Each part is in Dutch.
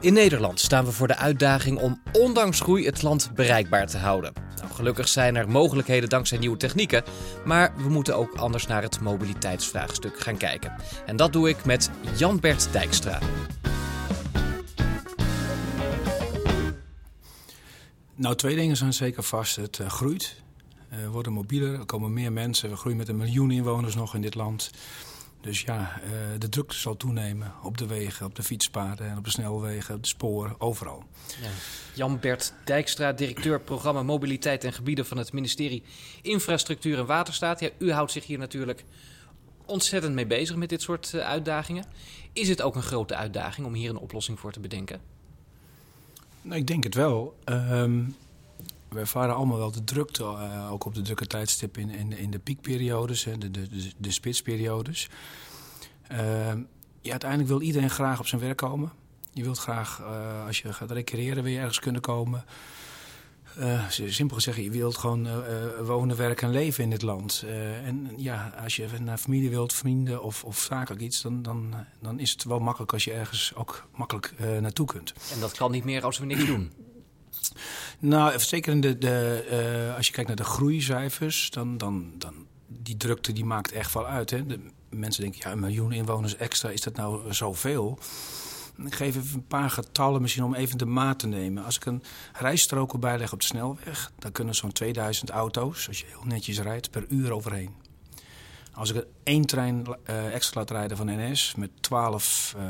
In Nederland staan we voor de uitdaging om ondanks groei het land bereikbaar te houden. Nou, gelukkig zijn er mogelijkheden dankzij nieuwe technieken, maar we moeten ook anders naar het mobiliteitsvraagstuk gaan kijken. En dat doe ik met Jan-Bert Dijkstra. Nou, twee dingen zijn zeker vast. Het uh, groeit. Uh, we worden mobieler, er komen meer mensen. We groeien met een miljoen inwoners nog in dit land. Dus ja, uh, de drukte zal toenemen op de wegen, op de fietspaden en op de snelwegen, op de sporen, overal. Ja. Jan-Bert Dijkstra, directeur programma Mobiliteit en Gebieden van het ministerie Infrastructuur en Waterstaat. Ja, u houdt zich hier natuurlijk ontzettend mee bezig met dit soort uh, uitdagingen. Is het ook een grote uitdaging om hier een oplossing voor te bedenken? Nou, ik denk het wel. Um, we ervaren allemaal wel de drukte, uh, ook op de drukke tijdstip in, in, de piekperiodes, de, de, de, de spitsperiodes. Uh, ja, uiteindelijk wil iedereen graag op zijn werk komen. Je wilt graag, uh, als je gaat recreëren, weer ergens kunnen komen. Uh, simpel gezegd, je wilt gewoon wonen, werken en leven in dit land. En ja, als je naar familie wilt, vrienden of, of zakelijk iets, dan, dan, dan is het wel makkelijk als je ergens ook makkelijk naartoe kunt. En dat kan niet meer als we niks doen. Nou, zeker in de, de, als je kijkt naar de groeicijfers, dan, dan, dan die drukte die maakt echt wel uit. Hè? De mensen denken, ja, een miljoen inwoners extra, is dat nou zoveel? Ik geef even een paar getallen misschien om even de maat te nemen. Als ik een rijstrook erbij leg op de snelweg... dan kunnen zo'n 2000 auto's, als je heel netjes rijdt, per uur overheen. Als ik één trein uh, extra laat rijden van NS met 12 uh,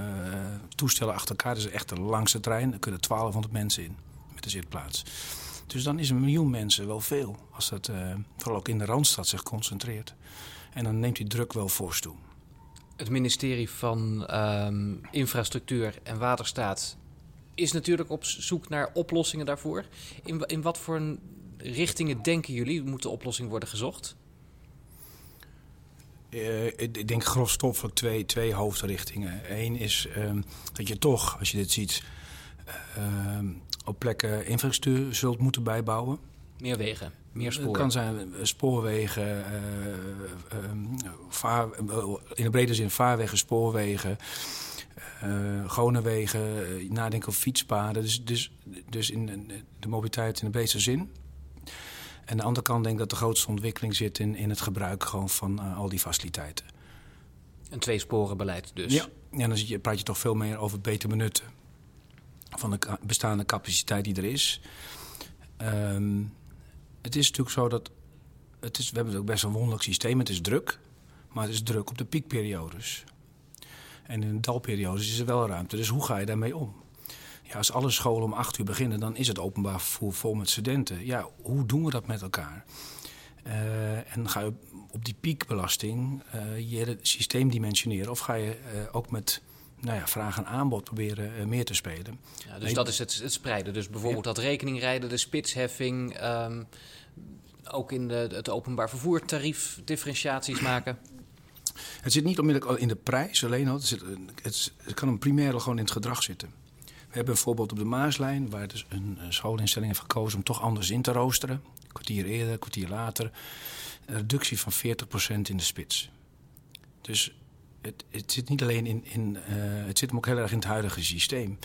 toestellen achter elkaar... is echt de langste trein, dan kunnen 1200 mensen in de zitplaats. Dus dan is een miljoen mensen wel veel, als dat uh, vooral ook in de Randstad zich concentreert. En dan neemt die druk wel fors toe. Het ministerie van um, Infrastructuur en Waterstaat is natuurlijk op zoek naar oplossingen daarvoor. In, in wat voor richtingen denken jullie moet de oplossing worden gezocht? Uh, ik denk grofstoffelijk twee, twee hoofdrichtingen. Eén is uh, dat je toch, als je dit ziet, op plekken infrastructuur zult moeten bijbouwen. Meer wegen, meer sporen. Het kan zijn spoorwegen, uh, uh, vaar, in de brede zin vaarwegen, spoorwegen, uh, gewone wegen, nadenken over fietspaden. Dus, dus, dus in de mobiliteit in de breedste zin. En aan de andere kant denk ik dat de grootste ontwikkeling zit in, in het gebruik gewoon van al die faciliteiten. Een tweesporenbeleid dus? Ja, en dan praat je toch veel meer over beter benutten van de bestaande capaciteit die er is. Um, het is natuurlijk zo dat... Het is, we hebben ook best een wonderlijk systeem. Het is druk, maar het is druk op de piekperiodes. En in de dalperiodes is er wel ruimte. Dus hoe ga je daarmee om? Ja, als alle scholen om acht uur beginnen, dan is het openbaar vervoer vol met studenten. Ja, hoe doen we dat met elkaar? Uh, en ga je op die piekbelasting uh, je systeem dimensioneren? Of ga je uh, ook met nou ja, vraag en aanbod proberen uh, meer te spelen. Ja, dus dat is het, het spreiden. Dus bijvoorbeeld ja. dat rekeningrijden, de spitsheffing, um, ook in de, het openbaar vervoertarief differentiaties maken. Het zit niet onmiddellijk in de prijs alleen al. Het, zit, het, het kan een primair gewoon in het gedrag zitten. We hebben een voorbeeld op de Maaslijn, waar dus een schoolinstelling heeft gekozen om toch anders in te roosteren. Een kwartier eerder, een kwartier later. Een reductie van 40% in de spits. Dus het, het, zit niet alleen in, in uh, het zit hem ook heel erg in het huidige systeem.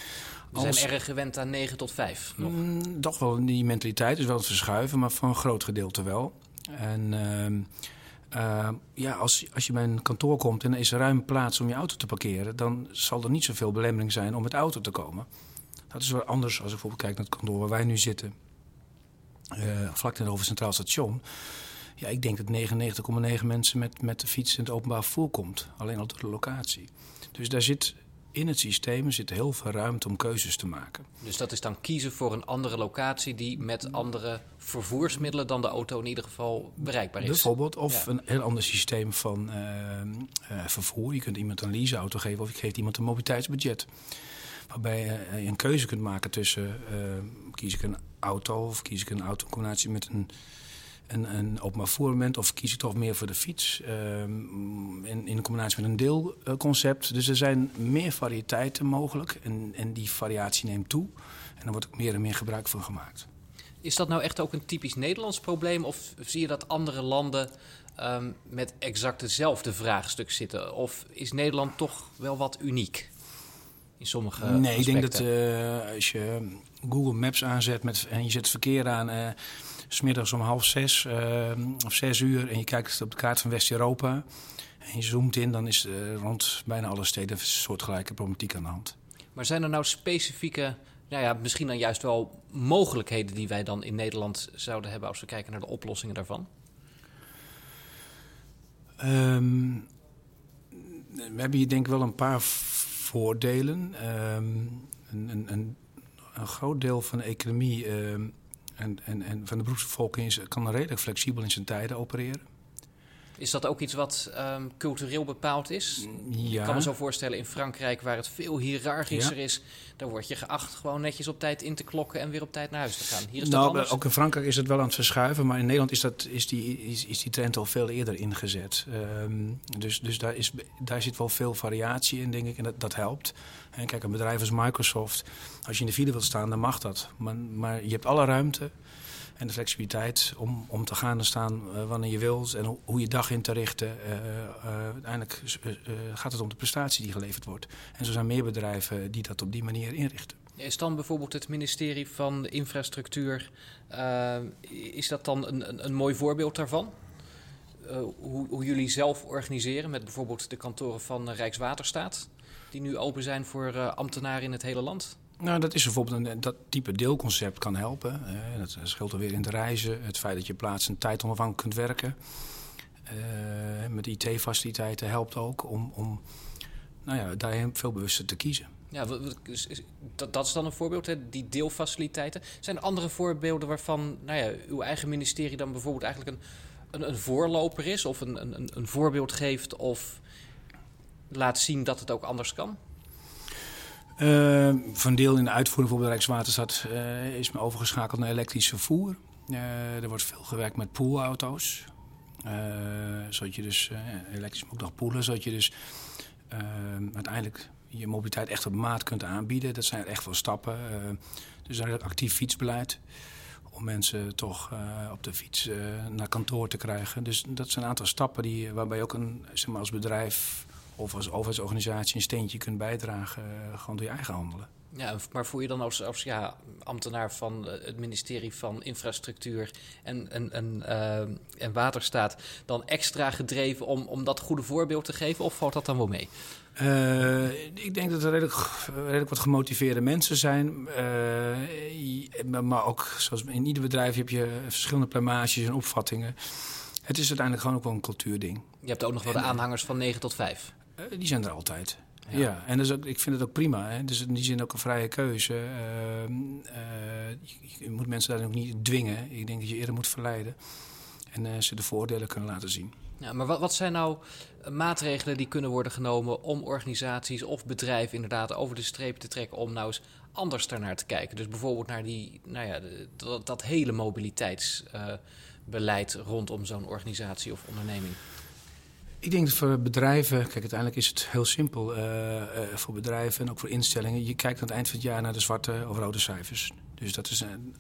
We Als, zijn erg gewend aan 9 tot 5 nog. Mm, toch wel, die mentaliteit is wel het verschuiven, maar voor een groot gedeelte wel. En uh, uh, ja, als, als je bij een kantoor komt en er is ruim plaats om je auto te parkeren, dan zal er niet zoveel belemmering zijn om met auto te komen. Dat is wel anders als ik bijvoorbeeld kijk naar het kantoor waar wij nu zitten, uh, vlak tegenover Centraal Station. Ja, ik denk dat 99,9 mensen met, met de fiets in het openbaar vervoer komt. Alleen al door de locatie. Dus daar zit in het systeem zit heel veel ruimte om keuzes te maken. Dus dat is dan kiezen voor een andere locatie die met andere vervoersmiddelen dan de auto in ieder geval bereikbaar is. Bijvoorbeeld, of ja. een heel ander systeem van uh, uh, vervoer. Je kunt iemand een leaseauto geven of je geeft iemand een mobiliteitsbudget. Waarbij je een keuze kunt maken tussen uh, kies ik een auto of kies ik een auto in combinatie met een een, een openbaar voermoment of kies ik toch meer voor de fiets um, in, in combinatie met een deelconcept. Dus er zijn meer variëteiten mogelijk en, en die variatie neemt toe. En er wordt ook meer en meer gebruik van gemaakt. Is dat nou echt ook een typisch Nederlands probleem of zie je dat andere landen ehm, met exact hetzelfde vraagstuk zitten? Of is Nederland toch wel wat uniek? In sommige Nee, ik denk dat eh, als je Google Maps aanzet met, en je zet het verkeer aan... eh, smiddags om half zes eh, of zes uur en je kijkt op de kaart van West-Europa... en je zoomt in, dan is eh, rond bijna alle steden een soortgelijke problematiek aan de hand. Maar zijn er nou specifieke, nou ja, misschien dan juist wel mogelijkheden die wij dan in Nederland zouden hebben als we kijken naar de oplossingen daarvan? Ehm, we hebben hier denk ik wel een paar voordelen. Ehm, een, een, een, groot deel van de economie ehm, en, en, en van de beroepsbevolking is, kan redelijk flexibel in zijn tijden opereren. Is dat ook iets wat ehm, cultureel bepaald is? Ja. Ik kan me zo voorstellen in Frankrijk, waar het veel hiërarchischer is, daar word je geacht gewoon netjes op tijd in te klokken en weer op tijd naar huis te gaan. Hier is dat nou, anders. ook in Frankrijk is het wel aan het verschuiven, maar in Nederland is, dat, is, die, is, is die trend al veel eerder ingezet. Ehm, dus dus daar, is, daar zit wel veel variatie in, denk ik, en dat, dat helpt. En kijk, een bedrijf als Microsoft, als je in de file wilt staan, dan mag dat. Maar, maar je hebt alle ruimte en de flexibiliteit om, om te gaan en staan eh, wanneer je wilt en ho- hoe je dag in te richten. Eh, eh, uiteindelijk gaat het om de prestatie die geleverd wordt. En zo zijn meer bedrijven die dat op die manier inrichten. Is dan bijvoorbeeld het ministerie van Infrastructuur, is dat dan een, een, mooi voorbeeld daarvan? Hoe, hoe jullie zelf organiseren met bijvoorbeeld de kantoren van Rijkswaterstaat, die nu open zijn voor eh, ambtenaren in het hele land? Nou, dat is bijvoorbeeld een, dat type deelconcept kan helpen. Eh, dat scheelt alweer in de reizen. Het feit dat je plaats en tijd onafhankelijk kunt werken. Eh, met IT-faciliteiten helpt ook om, om nou ja, daarin veel bewuster te kiezen. Ja, dat is dan een voorbeeld, hè? die deelfaciliteiten. Zijn er andere voorbeelden waarvan nou ja, uw eigen ministerie dan bijvoorbeeld eigenlijk een, een, een voorloper is, of een, een, een voorbeeld geeft, of laat zien dat het ook anders kan? Eh, van deel in de uitvoering voor Rijkswaterstaat eh, is me overgeschakeld naar elektrisch vervoer. Eh, er wordt veel gewerkt met poolauto's. Zodat je dus, elektrisch moet nog poelen, zodat je dus uiteindelijk je mobiliteit echt op maat kunt aanbieden. Dat zijn echt wel stappen. Dus ook actief fietsbeleid om mensen toch op de fiets naar kantoor te krijgen. Dus dat zijn een aantal stappen die, waarbij je ook een, zeg maar, als bedrijf of als overheidsorganisatie een steentje kunt bijdragen, eh, gewoon door je eigen handelen. Ja, maar voel je dan als, als ja, ambtenaar van eh, het ministerie van Infrastructuur en, en, en, eh, en Waterstaat dan extra gedreven om, om dat goede voorbeeld te geven? Of valt dat dan wel mee? Ik denk dat er redelijk, redelijk wat gemotiveerde mensen zijn. Maar- maar ook, zoals in ieder bedrijf, heb je verschillende plamages en opvattingen. Het is uiteindelijk gewoon ook wel een cultuurding. Je hebt ook nog wel de aanhangers van 9 tot 5. Eh, die zijn er altijd. Ja. Ja, en ook, ik vind het ook prima. Hè. Dus in die zin ook een vrije keuze. Ehm, eh, je, je moet mensen daar ook niet dwingen. Ik denk dat je eerder moet verleiden. En eh, ze de voordelen kunnen laten zien. Ja, maar wat, wat zijn nou maatregelen die kunnen worden genomen om organisaties of bedrijven inderdaad over de streep te trekken om nou eens anders daarnaar te kijken? Dus bijvoorbeeld naar die, nou ja, de- dat, dat hele mobiliteitsbeleid rondom zo'n organisatie of onderneming. Ik denk dat voor bedrijven, kijk, uiteindelijk is het heel simpel. eh, eh, voor bedrijven en ook voor instellingen. Je kijkt aan het eind van het jaar naar de zwarte of rode cijfers. Dus dat is een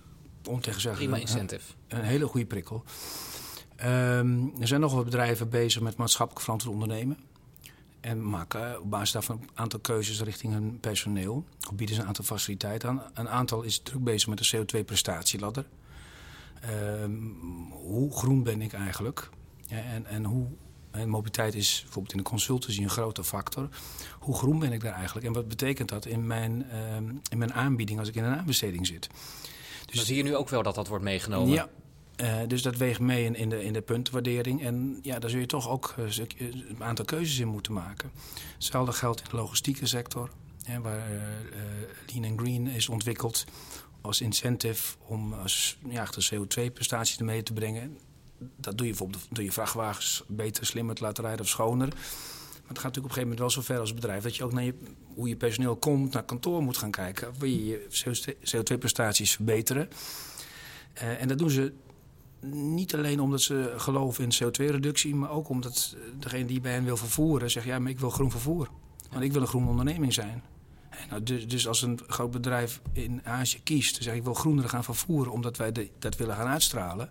ontegenzeggelijk Prima incentive. een hele goede prikkel. Ehm, er zijn nog wat bedrijven bezig met maatschappelijk verantwoord ondernemen. En maken op basis daarvan een aantal keuzes richting hun personeel. Of bieden ze een aantal faciliteiten aan. Een aantal is druk bezig met de CO2-prestatieladder. Ehm, hoe groen ben ik eigenlijk? Ja, en, en hoe. En mobiliteit is bijvoorbeeld in de consultancy een grote factor. Hoe groen ben ik daar eigenlijk? En wat betekent dat in mijn, ehm, in mijn aanbieding als ik in een aanbesteding zit? Dus dan zie je nu ook wel dat dat wordt meegenomen. Ja, eh, dus dat weegt mee in, in, de, in de puntenwaardering. En ja, daar zul je toch ook eh, eh, een aantal keuzes in moeten maken. Hetzelfde geldt in de logistieke sector, hè, waar eh, eh, Lean and Green is ontwikkeld als incentive om als, ja, de CO2-prestaties ermee te brengen. Dat doe je bijvoorbeeld door je vrachtwagens beter, slimmer te laten rijden of schoner. Maar het gaat natuurlijk op een gegeven moment wel zo ver als bedrijf dat je ook naar hoe je personeel komt, naar kantoor moet gaan kijken. Wil je je CO2-prestaties verbeteren? Eh, en dat doen ze niet alleen omdat ze geloven in CO2-reductie, maar ook omdat eh, degene die bij hen wil vervoeren zegt: ja, maar ik wil groen vervoer. Want ik wil een groene onderneming zijn. En nou, dus, dus als een groot bedrijf in Azië kiest, zeggen ik wil groener gaan vervoeren omdat wij dat willen gaan uitstralen,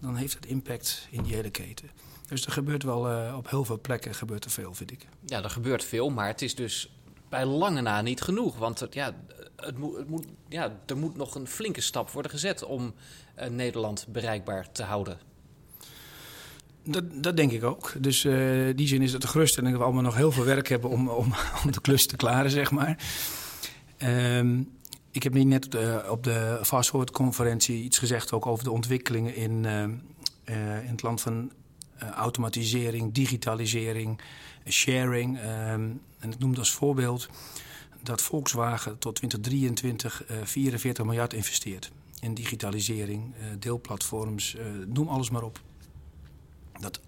dan heeft dat impact in die hele keten. Dus er gebeurt wel eh, op heel veel plekken gebeurt er veel, vind ik. Ja, er gebeurt veel, maar het is dus bij lange na niet genoeg. Want het, ja, het moet, het moet, ja, er moet nog een flinke stap worden gezet om uh, Nederland bereikbaar te houden. Dat, dat denk ik ook. Dus uh, die zin is het gerust en dat we allemaal nog heel veel werk hebben om, om, om de klus te klaren, zeg maar. Um, ik heb net op de, op de Fast Forward conferentie iets gezegd ook over de ontwikkelingen in, uh, uh, in het land van automatisering, digitalisering, sharing. en ik noemde als voorbeeld dat Volkswagen tot 2023 44 miljard investeert in digitalisering, deelplatforms, noem alles maar op. Dat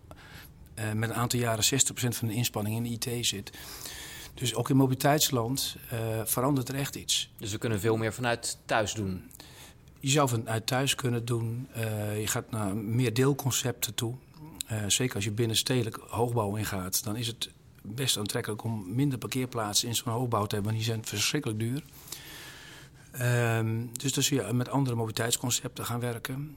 met een aantal jaren 60% van de inspanning in IT zit. Dus ook in mobiliteitsland uh, verandert er echt iets. Dus we kunnen veel meer vanuit thuis doen? Je zou vanuit thuis kunnen doen. Uh, je gaat naar meer deelconcepten toe. Uh, zeker als je binnenstedelijk hoogbouw ingaat, dan is het best aantrekkelijk om minder parkeerplaatsen in zo'n hoogbouw te hebben. Die zijn verschrikkelijk duur. Um, dus dan zul je met andere mobiliteitsconcepten gaan werken.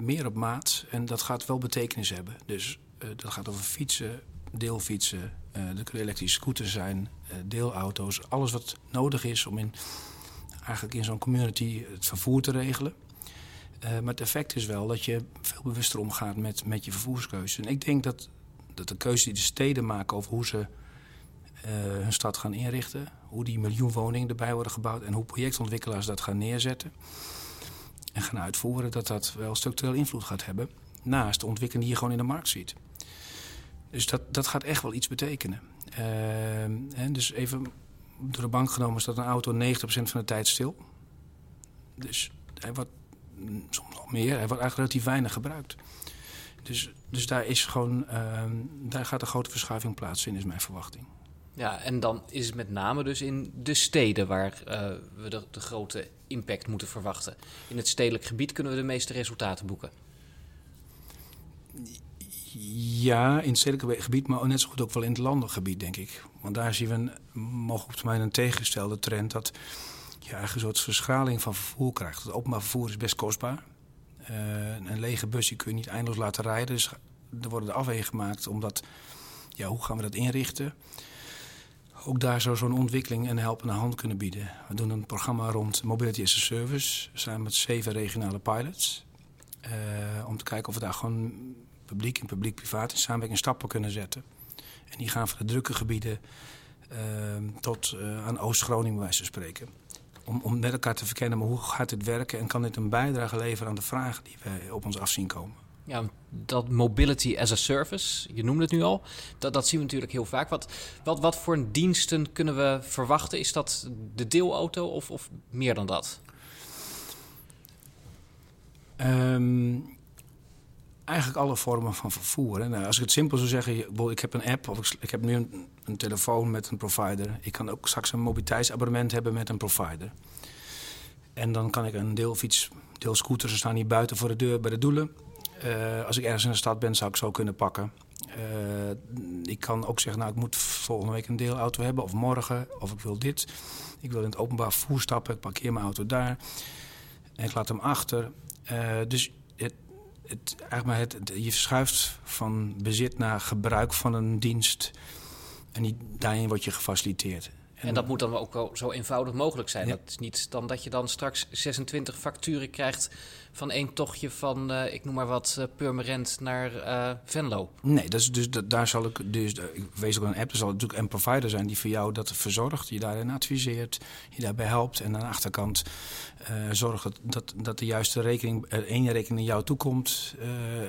meer op maat. En dat gaat wel betekenis hebben. Dus dat gaat over fietsen, deelfietsen, uh, er kunnen elektrische scooters zijn, uh, deelauto's. Alles wat nodig is om in, eigenlijk in zo'n community het vervoer te regelen. Uh, maar het effect is wel dat je veel bewuster omgaat met, met je vervoerskeuze. En ik denk dat, dat de keuze die de steden maken over hoe ze hun stad gaan inrichten... hoe die miljoen woningen erbij worden gebouwd... en hoe projectontwikkelaars dat gaan neerzetten en gaan uitvoeren... dat dat wel structureel invloed gaat hebben... naast de ontwikkeling die je gewoon in de markt ziet. Dus dat, dat gaat echt wel iets betekenen. Uh, hè, dus even door de bank genomen staat een auto 90% van de tijd stil. Dus hij wordt soms nog meer, hij wordt eigenlijk relatief weinig gebruikt. Dus, dus daar, is gewoon, uh, daar gaat een grote verschuiving plaatsvinden, is mijn verwachting. Ja, en dan is het met name dus in de steden waar uh, we de, de grote impact moeten verwachten. In het stedelijk gebied kunnen we de meeste resultaten boeken. Ja, in het stedelijke gebied, maar net zo goed ook wel in het landelijk gebied, denk ik. Want daar zien we een, mogelijk op termijn een tegengestelde trend... dat je eigenlijk een soort verschraling van vervoer krijgt. Het openbaar vervoer is best kostbaar. Uh, een lege busje kun je niet eindeloos laten rijden. Dus er worden de afwegen gemaakt omdat... Ja, hoe gaan we dat inrichten? Ook daar zou zo'n ontwikkeling een helpende hand kunnen bieden. We doen een programma rond Mobility as a Service... samen met zeven regionale pilots... Uh, om te kijken of we daar gewoon publiek en publiek-privaat in samenwerking stappen kunnen zetten. En die gaan van de drukke gebieden uh, tot uh, aan Oost-Groningen wijze van spreken. Om, om met elkaar te verkennen, maar hoe gaat dit werken en kan dit een bijdrage leveren aan de vragen die wij op ons afzien komen. Ja, dat mobility as a service, je noemde het nu al, dat, dat zien we natuurlijk heel vaak. Wat, wat, wat voor diensten kunnen we verwachten? Is dat de deelauto of, of meer dan dat? Um, eigenlijk alle vormen van vervoer. Nou, als ik het simpel zou zeggen, ik heb een app of ik, heb nu een, een, telefoon met een provider. Ik kan ook straks een mobiliteitsabonnement hebben met een provider. En dan kan ik een deelfiets, deelscooter, ze staan hier buiten voor de deur bij de doelen. Uh, als ik ergens in de stad ben, zou ik zo kunnen pakken. Uh, ik kan ook zeggen, nou, ik moet volgende week een deelauto hebben, of morgen, of ik wil dit. Ik wil in het openbaar vervoer stappen, ik parkeer mijn auto daar. En ik laat hem achter. Uh, dus het, maar het, je verschuift van bezit naar gebruik van een dienst. En daarin word je gefaciliteerd. En, en dat moet dan ook zo eenvoudig mogelijk zijn. Ja. Dat is niet dan dat je dan straks 26 facturen krijgt van één tochtje van, uh, ik noem maar wat, uh, Purmerend naar uh, Venlo. Nee, dat is dus, dat, daar zal ik, dus, ik wees ook een app, er zal natuurlijk een provider zijn die voor jou dat verzorgt, je daarin adviseert, je daarbij helpt. En aan de achterkant zorgt dat, dat de juiste rekening, één rekening naar jou toekomt.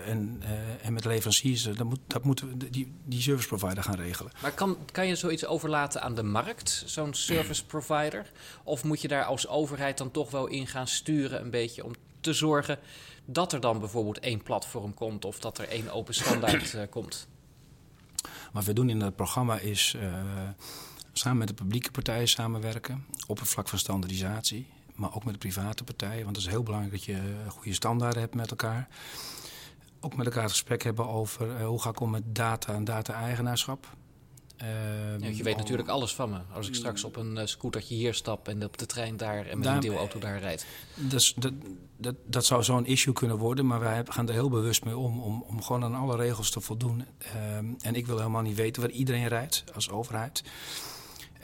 en, en met leveranciers, dat moet, dat moet die, die service provider gaan regelen. Maar kan, kan je zoiets overlaten aan de markt, zo'n service provider? Of moet je daar als overheid dan toch wel in gaan sturen een beetje om te zorgen dat er dan bijvoorbeeld één platform komt of dat er één open standaard uh, komt? Wat we doen in het programma is uh, samen met de publieke partijen samenwerken op het vlak van standaardisatie, maar ook met de private partijen, want het is heel belangrijk dat je goede standaarden hebt met elkaar. Ook met elkaar het gesprek hebben over hoe ga ik om met data en data-eigenaarschap. Ja, je weet natuurlijk alles van me. Als ik straks op een uh, scootertje hier stap en op de trein daar en met daar, een deelauto daar rijd. Dus dat, dat, dat zou zo'n issue kunnen worden, maar wij gaan er heel bewust mee om, om, om gewoon aan alle regels te voldoen. en ik wil helemaal niet weten waar iedereen rijdt als overheid.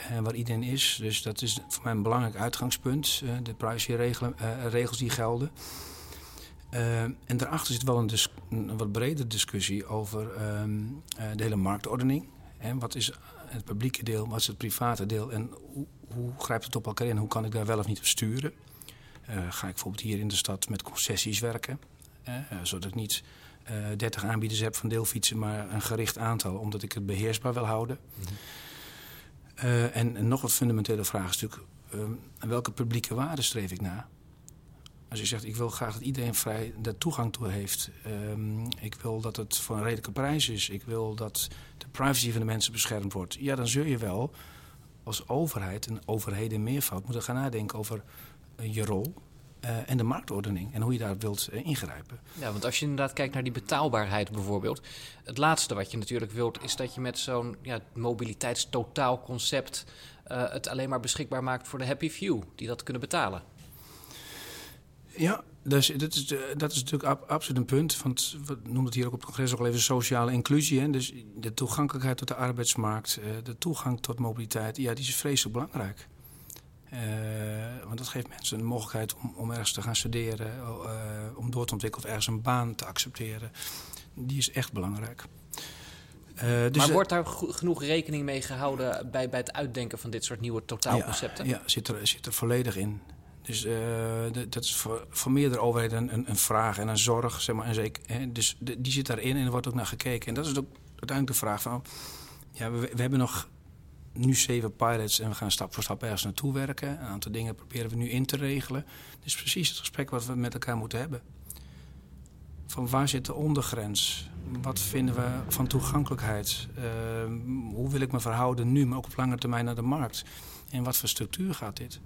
En waar iedereen is. Dus dat is voor mij een belangrijk uitgangspunt. de privacyregels die gelden. Uh, en daarachter zit wel een, een, wat bredere discussie over um, uh, de hele marktordening. Hè, wat is het publieke deel, wat is het private deel en hoe, hoe grijpt het op elkaar in? Hoe kan ik daar wel of niet op sturen? Uh, ga ik bijvoorbeeld hier in de stad met concessies werken? zodat ik niet 30 aanbieders heb van deelfietsen, maar een gericht aantal, omdat ik het beheersbaar wil houden. Mm -hmm. en, en, nog wat fundamentele vraag is natuurlijk, ehm, welke publieke waarden streef ik na? Als je zegt, ik wil graag dat iedereen vrij de toegang toe heeft. Um, ik wil dat het voor een redelijke prijs is. Ik wil dat de privacy van de mensen beschermd wordt. Ja, dan zul je wel als overheid en overheden meervoud moeten gaan nadenken over uh, je rol. Uh, en de marktordening en hoe je daar wilt uh, ingrijpen. Ja, want als je inderdaad kijkt naar die betaalbaarheid bijvoorbeeld. Het laatste wat je natuurlijk wilt is dat je met zo'n ja, mobiliteitstotaalconcept het alleen maar beschikbaar maakt voor de happy few die dat kunnen betalen. Ja, dus dat, is, dat is natuurlijk absoluut een punt. Want we noemen het hier ook op het congres ook al even sociale inclusie. Hè? Dus de toegankelijkheid tot de arbeidsmarkt, eh, de toegang tot mobiliteit, ja, die is vreselijk belangrijk. Uh, want dat geeft mensen een mogelijkheid om, om ergens te gaan studeren, uh, om door te ontwikkelen of ergens een baan te accepteren. Die is echt belangrijk. Uh, dus maar wordt daar genoeg rekening mee gehouden bij, bij het uitdenken van dit soort nieuwe totaalconcepten? Ja, ja zit, er, zit er volledig in. Dus de, dat is voor, voor meerdere overheden een, een, vraag en een zorg. Zeg maar, en zeker, hè, dus die zit daarin en er wordt ook naar gekeken. En dat is ook uiteindelijk de vraag van... Ja, we, we hebben nog nu zeven pilots en we gaan stap voor stap ergens naartoe werken. Een aantal dingen proberen we nu in te regelen. Dit is precies het gesprek wat we met elkaar moeten hebben. Van waar zit de ondergrens? Wat vinden we van toegankelijkheid? Uh, hoe wil ik me verhouden nu, maar ook op lange termijn naar de markt? En wat voor structuur gaat dit?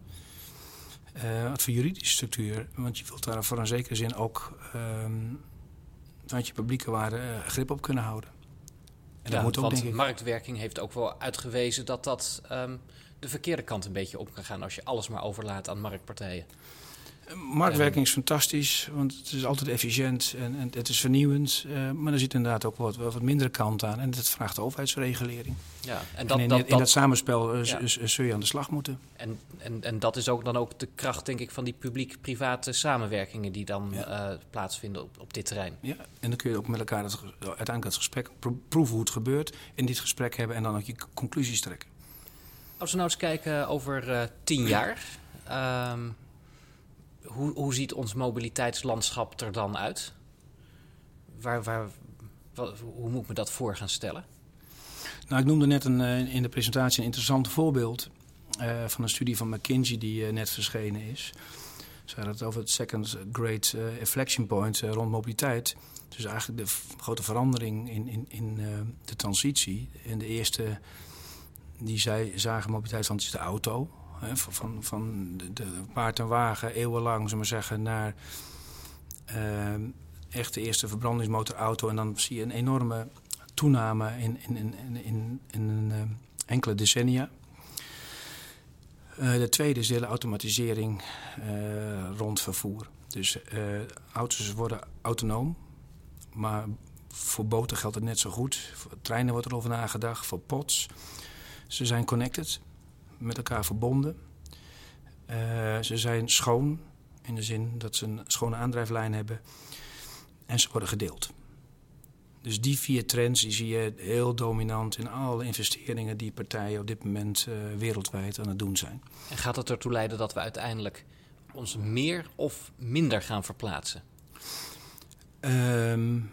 Uh, wat voor juridische structuur. Want je wilt daar voor een zekere zin ook um, vanuit je publieke waarde uh, grip op kunnen houden. En ja, dat moet ook, want denk ik... marktwerking heeft ook wel uitgewezen dat dat um, de verkeerde kant een beetje op kan gaan als je alles maar overlaat aan marktpartijen. Marktwerking is fantastisch, want het is altijd efficiënt en, en het is vernieuwend. Uh, maar er zit inderdaad ook wat, wat mindere kant aan. En dat vraagt overheidsregulering. Ja, en, dat, en in, dat, in dat, samenspel uh, ja. zul je aan de slag moeten. En, en, en dat is ook dan ook de kracht, denk ik, van die publiek-private samenwerkingen die dan ja. uh, plaatsvinden op, op dit terrein. Ja, en dan kun je ook met elkaar het, uiteindelijk het gesprek proeven hoe het gebeurt. In dit gesprek hebben en dan ook je conclusies trekken. Als we nou eens kijken over tien jaar. Um, hoe, hoe ziet ons mobiliteitslandschap er dan uit? Waar, waar, hoe moet ik me dat voor gaan stellen? Nou, ik noemde net een, eh, in de presentatie een interessant voorbeeld uh, van een studie van McKinsey die uh, net verschenen is. Ze hadden het over het second great inflection point rond mobiliteit. Dus eigenlijk de grote verandering in, in, in de transitie. En de eerste die zij zagen mobiliteit van is de auto. Van, van de, paard en wagen eeuwenlang, zullen we zeggen, naar uh, echt de eerste verbrandingsmotorauto. En dan zie je een enorme toename in, in, in, in, in uh, enkele decennia. Uh, de tweede is de hele automatisering uh, rond vervoer. Dus auto's worden autonoom, maar voor boten geldt het net zo goed. Voor treinen wordt er over nagedacht, voor pots. Ze zijn connected met elkaar verbonden. Uh, ze zijn schoon, in de zin dat ze een schone aandrijflijn hebben. En ze worden gedeeld. Dus die vier trends die zie je heel dominant in alle investeringen die partijen op dit moment uh, wereldwijd aan het doen zijn. En gaat het ertoe leiden dat we uiteindelijk ons meer of minder gaan verplaatsen? Um,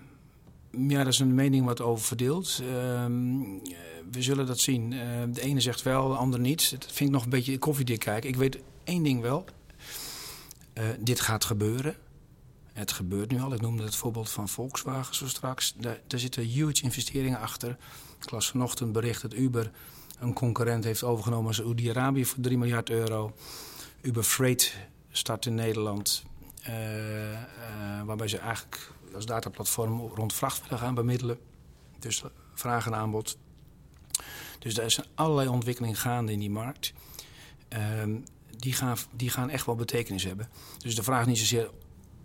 ja, dat is een mening wat over verdeeld. Um, we zullen dat zien. Uh, de ene zegt wel, de ander niet. Dat vind ik nog een beetje koffiedik kijken. Ik weet één ding wel. Uh, dit gaat gebeuren. Het gebeurt nu al. Ik noemde het voorbeeld van Volkswagen zo straks. Daar, daar zitten huge investeringen achter. Ik las vanochtend bericht dat Uber een concurrent heeft overgenomen Saudi-Arabië voor 3 miljard euro. Uber Freight start in Nederland. Uh, waarbij ze eigenlijk als dataplatform rond vracht gaan bemiddelen. Dus vraag en aanbod Dus er zijn allerlei ontwikkelingen gaande in die markt. Ehm, die, gaan, die gaan echt wel betekenis hebben. Dus de vraag is niet zozeer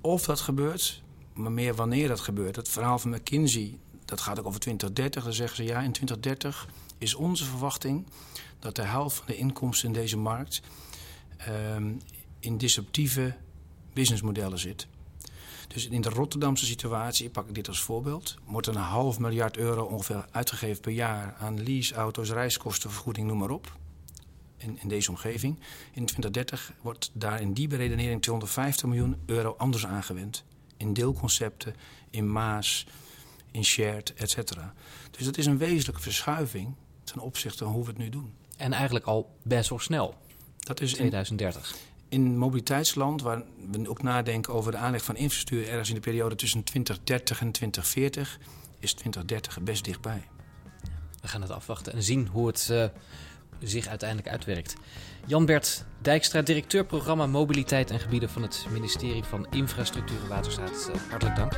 of dat gebeurt, maar meer wanneer dat gebeurt. Het verhaal van McKinsey, dat gaat ook over 2030. Dan zeggen ze ja, in 2030 is onze verwachting dat de helft van de inkomsten in deze markt um, in disruptieve businessmodellen zit. Dus in de Rotterdamse situatie, pak ik dit als voorbeeld, wordt er een half miljard euro ongeveer uitgegeven per jaar aan lease, auto's, reiskostenvergoeding, noem maar op. In, in deze omgeving. In 2030 wordt daar in die beredenering 250 miljoen euro anders aangewend. In deelconcepten, in Maas, in shared, etc. Dus dat is een wezenlijke verschuiving ten opzichte van hoe we het nu doen. En eigenlijk al best wel snel. Dat is 2030. In, in mobiliteitsland, waar we ook nadenken over de aanleg van infrastructuur ergens in de periode tussen 2030 en 2040, is 2030 best dichtbij. We gaan het afwachten en zien hoe het uh, zich uiteindelijk uitwerkt. Jan-Bert Dijkstra, directeur programma Mobiliteit en Gebieden van het ministerie van Infrastructuur en Waterstaat. Uh, hartelijk dank.